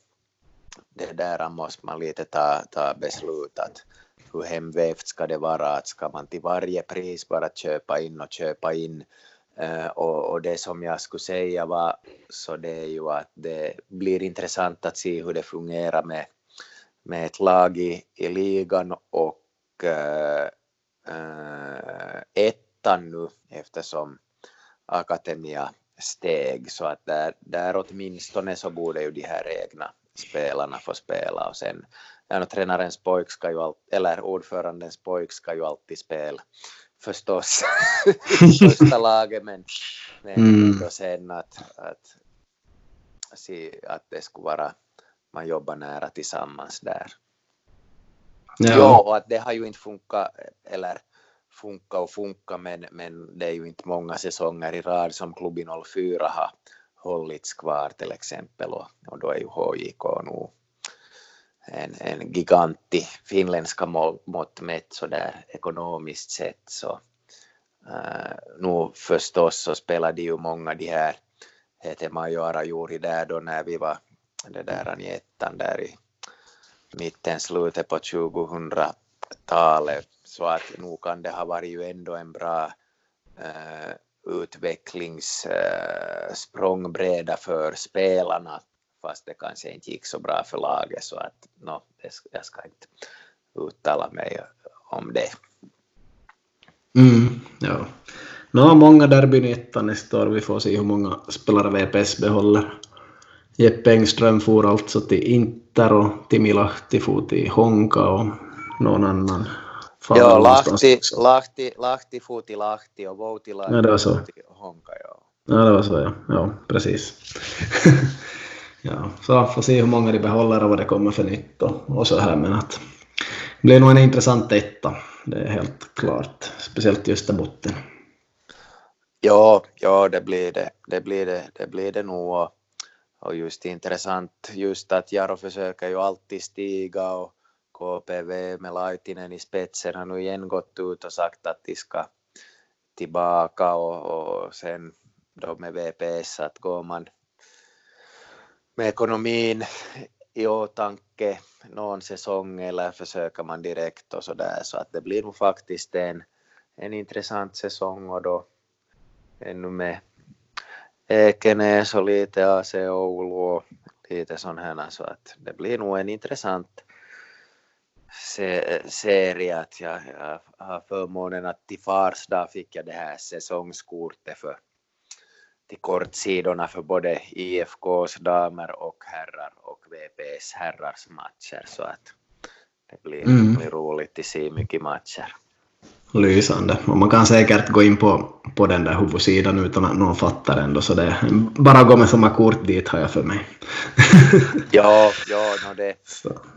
[SPEAKER 2] det där måste man lite ta, ta beslut att hur hemvävt ska det vara, att ska man till varje pris bara köpa in och köpa in? Uh, och, och, det som jag skulle säga var så det är ju att det blir intressant att se hur det fungerar med, med ett lag i, i ligan och uh, uh, ettan nu eftersom Akademia steg. Så att där, där åtminstone så borde ju de här egna spelarna får spela och sen ja, tränarens pojk ska ju all, eller ordförandens pojk ska ju alltid spela förstås första laget men, men mm. då sen att, att, se att det skulle vara man jobbar nära tillsammans där. Ja. ja, och att det har ju inte funkat eller funka och funka men, men det är ju inte många säsonger i rad som klubben 04 har hållits kvar till exempel och, och då är ju HJK nog en, en giganti finländska mått mätt så där ekonomiskt sett så uh, nu förstås så spelade ju många de här. Hette Majora Juuri där då när vi var det där i ettan där i mitten, slutet på 2000-talet så att nu kan det ha varit ju ändå en bra uh, utvecklingssprångbräda eh, för spelarna fast det kanske inte gick så bra för laget så att no, jag ska inte uttala mig om det.
[SPEAKER 1] Mm, ja. Nå, många derbyn i ettan nästa år. Vi får se hur många spelare VPS behåller. Jeppe Engström for alltså till Inter och Timi Lahti for till Honka och någon annan.
[SPEAKER 2] Ja, Lahti, Lahti, Lahti till Lahti och Voutila
[SPEAKER 1] ja, det var så.
[SPEAKER 2] Honka. Ja.
[SPEAKER 1] ja, det var så ja. Ja, precis. ja, så får se hur många de behåller och vad det kommer för nytt och, och så här. Men att det blir nog en intressant etta. Det är helt klart. Speciellt just där botten.
[SPEAKER 2] Ja, ja det blir det. Det blir det, det, blir det nog. Och just intressant just att Jaro försöker ju alltid stiga och KPV med Laitinen i spetsen har nu igen gått ut och sagt att de ska tillbaka och, och sen då med VPS att går man med ekonomin i åtanke någon säsong eller försöker man direkt och så där så att det blir nog faktiskt en, en intressant säsong och då ännu med Ekenäs och lite AC Oulu och lite sådana så att det blir nog en intressant se serie att jag, jag har förmånen att till fars dag fick jag det här säsongskortet för till kortsidorna för både IFKs damer och herrar och VPS herrars matcher så att det blir, mm. blir roligt att se mycket matcher.
[SPEAKER 1] Lysande. Och man kan säkert gå in på, på den där huvudsidan utan att någon fattar ändå, så det bara gå med samma kort dit har jag för mig.
[SPEAKER 2] ja, ja no det,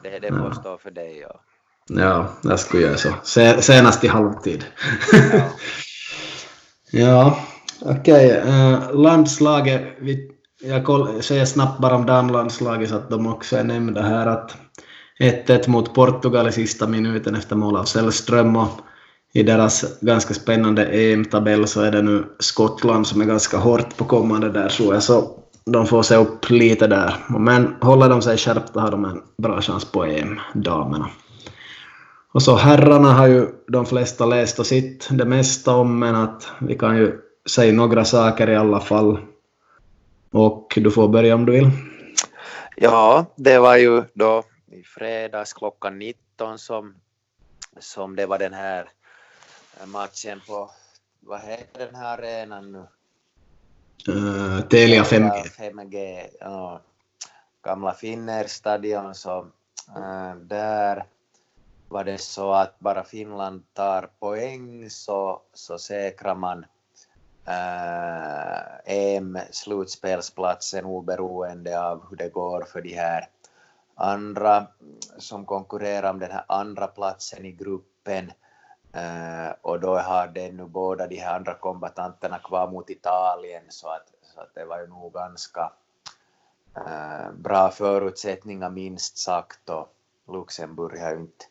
[SPEAKER 2] det, det får stå för dig. Ja,
[SPEAKER 1] ja jag skulle göra så. Senast i halvtid. ja, ja okej. Okay. Uh, eh, landslaget, vi, jag säger snabbt bara om damlandslaget så att de också är nämnda här att 1-1 mot Portugal i sista minuten efter mål av Sällström och i deras ganska spännande EM-tabell så är det nu Skottland som är ganska hårt på kommande där tror jag, så de får se upp lite där. Men håller de sig skärpta har de en bra chans på EM, damerna. Och så herrarna har ju de flesta läst och sitt det mesta om, men att vi kan ju säga några saker i alla fall. Och du får börja om du vill.
[SPEAKER 2] Ja, det var ju då i fredags klockan 19 som, som det var den här matchen på, vad heter den här arenan nu?
[SPEAKER 1] Uh, Telia 5G.
[SPEAKER 2] 5G, ja. Gamla Finner-stadion, så uh, där var det så att bara Finland tar poäng så, så säkrar man uh, EM-slutspelsplatsen oberoende av hur det går för de här andra som konkurrerar om den här andra platsen i gruppen. Uh, och då har de nu båda de här andra kombatanterna kvar mot Italien så att, så att det var ju nog ganska uh, bra förutsättningar minst sagt och Luxemburg har ju inte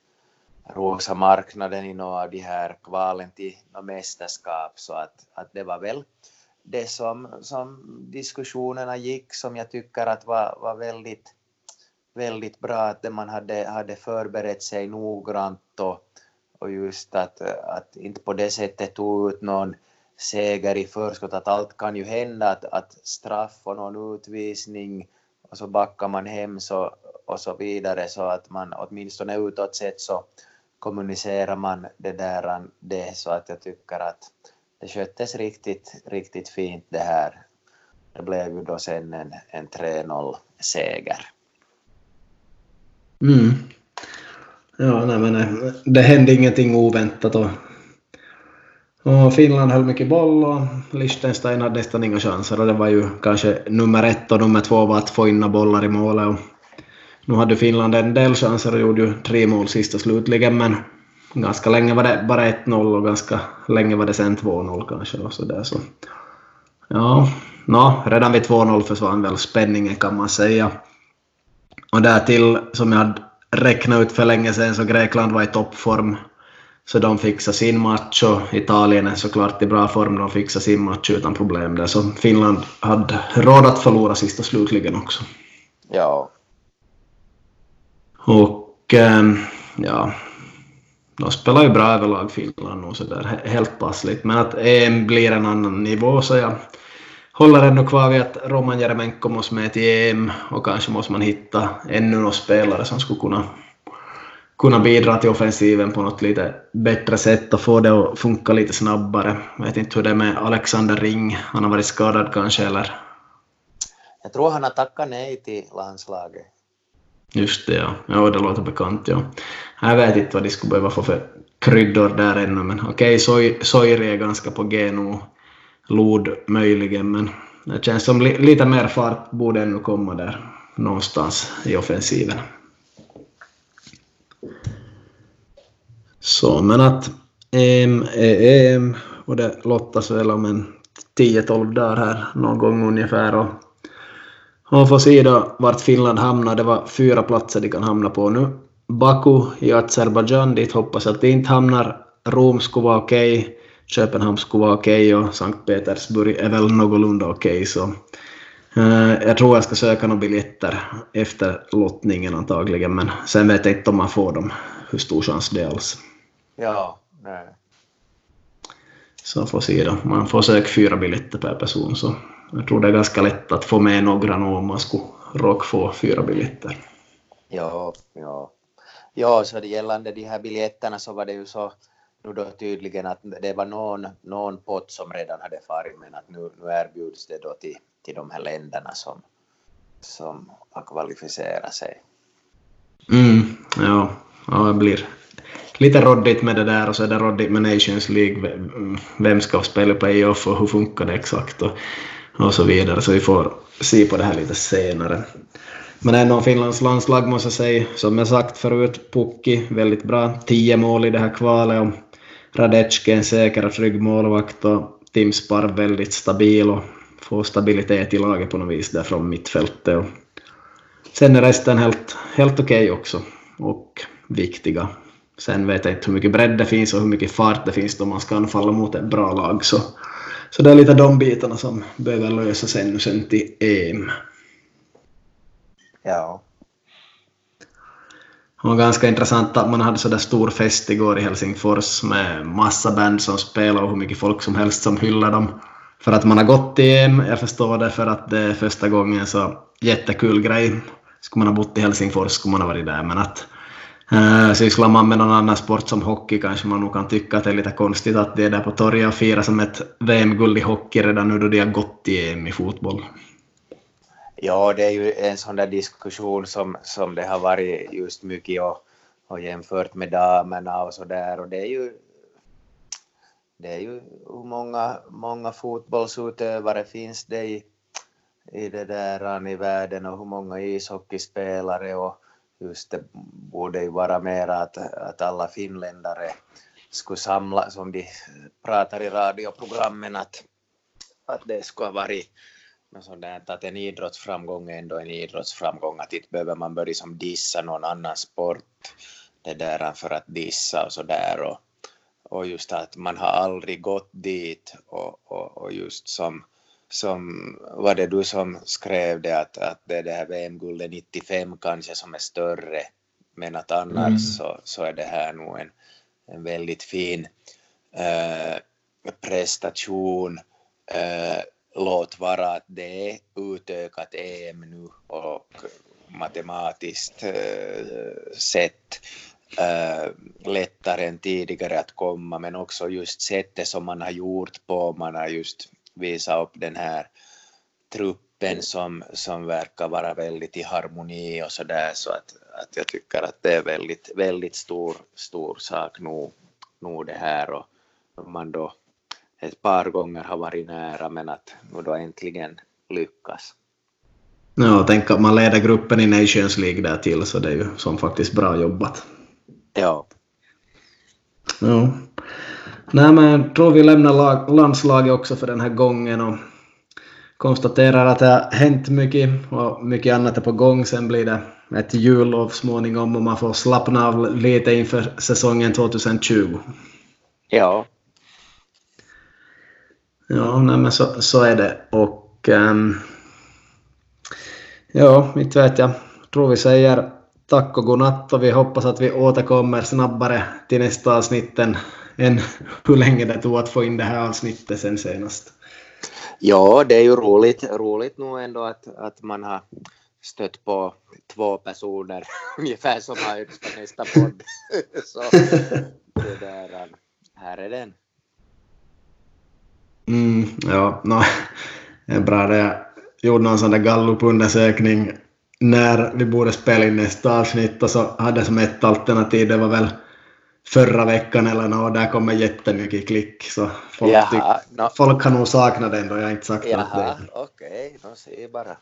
[SPEAKER 2] rosat marknaden i några av de här kvalen till något mästerskap så att, att det var väl det som, som diskussionerna gick som jag tycker att var, var väldigt, väldigt bra att man hade, hade förberett sig noggrant och och just att, att inte på det sättet tog ut någon seger i förskott, att allt kan ju hända, att, att straff och någon utvisning och så backar man hem så, och så vidare så att man åtminstone utåt sett så kommunicerar man det där det så att jag tycker att det sköttes riktigt, riktigt fint det här. Det blev ju då sen en, en 3-0 seger.
[SPEAKER 1] Mm. Ja, nej, men nej, det hände ingenting oväntat och, och Finland höll mycket boll och Liechtenstein hade nästan inga chanser och det var ju kanske nummer ett och nummer två var att få in bollar i målet och nu hade Finland en del chanser och gjorde ju tre mål sista slutligen men ganska länge var det bara 1-0 och ganska länge var det sen 2-0 kanske och så där så ja, no, redan vid 2-0 försvann väl spänningen kan man säga. Och därtill som jag hade räkna ut för länge sedan så Grekland var i toppform. Så de fixade sin match och Italien är såklart i bra form. De fixade sin match utan problem där. Så Finland hade råd att förlora sista slutligen också.
[SPEAKER 2] Ja.
[SPEAKER 1] Och ähm, ja, de spelar ju bra överlag Finland och så där helt passligt. Men att EM blir en annan nivå så jag håller ändå kvar vid att Roman Jeremenko måste med till EM och kanske måste man hitta ännu några spelare som skulle kunna, kunna bidra till offensiven på något lite bättre sätt och få det att funka lite snabbare. Jag vet inte hur det är med Alexander Ring, han har varit skadad kanske eller?
[SPEAKER 2] Jag tror han har tackat nej till landslaget.
[SPEAKER 1] Just det, ja. Ja, det låter bekant, ja. Jag vet inte vad de skulle behöva få för kryddor där ännu, men okej, okay, Soiri är ganska på G nog. Lod möjligen, men det känns som li lite mer fart borde ännu komma där någonstans i offensiven. Så, men att EM är e, EM och det lottas väl om en 10-12 dagar här någon gång ungefär och man får se då vart Finland hamnar. Det var fyra platser de kan hamna på nu. Baku i Azerbajdzjan, dit hoppas jag att det inte hamnar. Rom skulle vara okej. Okay. Köpenhamn skulle vara okej okay och Sankt Petersburg är väl någorlunda okej. Okay, så uh, jag tror jag ska söka några biljetter efter lottningen antagligen, men sen vet jag inte om man får dem. Hur stor chans det är alls.
[SPEAKER 2] Ja, nej.
[SPEAKER 1] Så får se då. Man får söka fyra biljetter per person, så jag tror det är ganska lätt att få med några nu om man skulle råka få fyra biljetter.
[SPEAKER 2] Ja, ja. Ja, så det gällande de här biljetterna så var det ju så nu då tydligen att det var någon, någon pott som redan hade farit men att nu, nu erbjuds det då till, till de här länderna som, som har kvalificerat sig.
[SPEAKER 1] Mm, ja, ja, det blir lite råddigt med det där och så är det råddigt med Nations League. Mm, vem ska spela playoff och hur funkar det exakt och, och så vidare. Så vi får se på det här lite senare. Men ändå Finlands landslag måste jag säga, som jag sagt förut, Pukki väldigt bra. Tio mål i det här kvalet och Radecki en säker och trygg målvakt och Tim Sparv väldigt stabil och får stabilitet i laget på något vis där från mittfältet. Och sen är resten helt, helt okej okay också och viktiga. Sen vet jag inte hur mycket bredd det finns och hur mycket fart det finns då man ska anfalla mot ett bra lag. Så, så det är lite de bitarna som behöver lösas ännu sen till EM.
[SPEAKER 2] Ja.
[SPEAKER 1] Det var ganska intressant att man hade så där stor fest igår i Helsingfors med massa band som spelade och hur mycket folk som helst som hyllar dem. För att man har gått i EM, jag förstår det, för att det är första gången så jättekul grej. Skulle man ha bott i Helsingfors skulle man ha varit där, men att äh, sysslar man med någon annan sport som hockey kanske man nog kan tycka att det är lite konstigt att det är där på torget och firar som ett VM-guld i hockey redan nu då de har gått i EM i fotboll.
[SPEAKER 2] Ja, det är ju en sån där diskussion som, som det har varit just mycket och, och jämfört med damerna och så där och det är ju det är ju hur många, många fotbollsutövare finns det i, i det där i världen och hur många ishockeyspelare? Och just det borde ju vara mer att, att alla finländare skulle samla, som de pratar i radioprogrammen, att, att det skulle ha varit något sånt att en idrottsframgång är ändå en idrottsframgång, att inte behöver man börja som dissa någon annan sport det där för att dissa och så där och, och just att man har aldrig gått dit och, och, och just som, som var det du som skrev det att, att det är det här VM-guldet 95 kanske som är större men att annars mm. så, så är det här nog en, en väldigt fin äh, prestation äh, låt vara att det är utökat EM nu och matematiskt eh, sett eh, lättare än tidigare att komma men också just sättet som man har gjort på, man har just visat upp den här truppen som, som verkar vara väldigt i harmoni och så där så att, att jag tycker att det är väldigt, väldigt stor, stor sak nog, nog det här. Och man då ett par gånger har varit nära men att nu då äntligen lyckas.
[SPEAKER 1] Ja, tänk att man leder gruppen i Nations League där till så det är ju som faktiskt bra jobbat.
[SPEAKER 2] Ja.
[SPEAKER 1] Ja. Nej men jag tror vi lämnar lag, landslaget också för den här gången och konstaterar att det har hänt mycket och mycket annat är på gång. Sen blir det ett jullov småningom och man får slappna av lite inför säsongen 2020.
[SPEAKER 2] Ja,
[SPEAKER 1] Ja, nej, men så, så är det. Och um, ja, inte vet jag. Tror vi säger tack och godnatt och vi hoppas att vi återkommer snabbare till nästa avsnitt än, än hur länge det tog att få in det här avsnittet sen senast.
[SPEAKER 2] Ja, det är ju roligt, roligt nog ändå att, att man har stött på två personer ungefär som har önskat nästa podd. Så det där, här är den.
[SPEAKER 1] Mm, ja, no, det är bra det. Jag gjorde någon sån där gallupundersökning när vi borde spela in nästa avsnitt och så hade som ett alternativ, det var väl förra veckan eller något, där kommer jättemycket klick. Så folk, Jaha, no. folk har nog saknat den då, jag har inte sagt
[SPEAKER 2] Jaha, det okej, okay, se bara.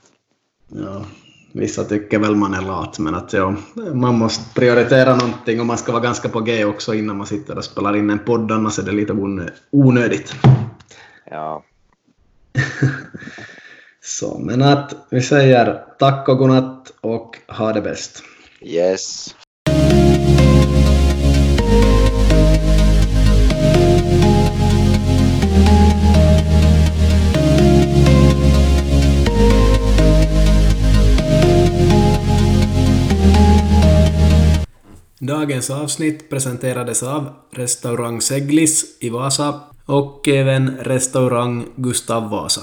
[SPEAKER 1] Ja, vissa tycker väl man är lat, men att ja, man måste prioritera någonting och man ska vara ganska på G också innan man sitter och spelar in en podd, annars är det lite onödigt.
[SPEAKER 2] Ja.
[SPEAKER 1] Så, men att vi säger tack och godnatt och ha det bäst.
[SPEAKER 2] Yes.
[SPEAKER 3] Dagens avsnitt presenterades av restaurang Seglis i Vasa och även restaurang Gustav Vasa.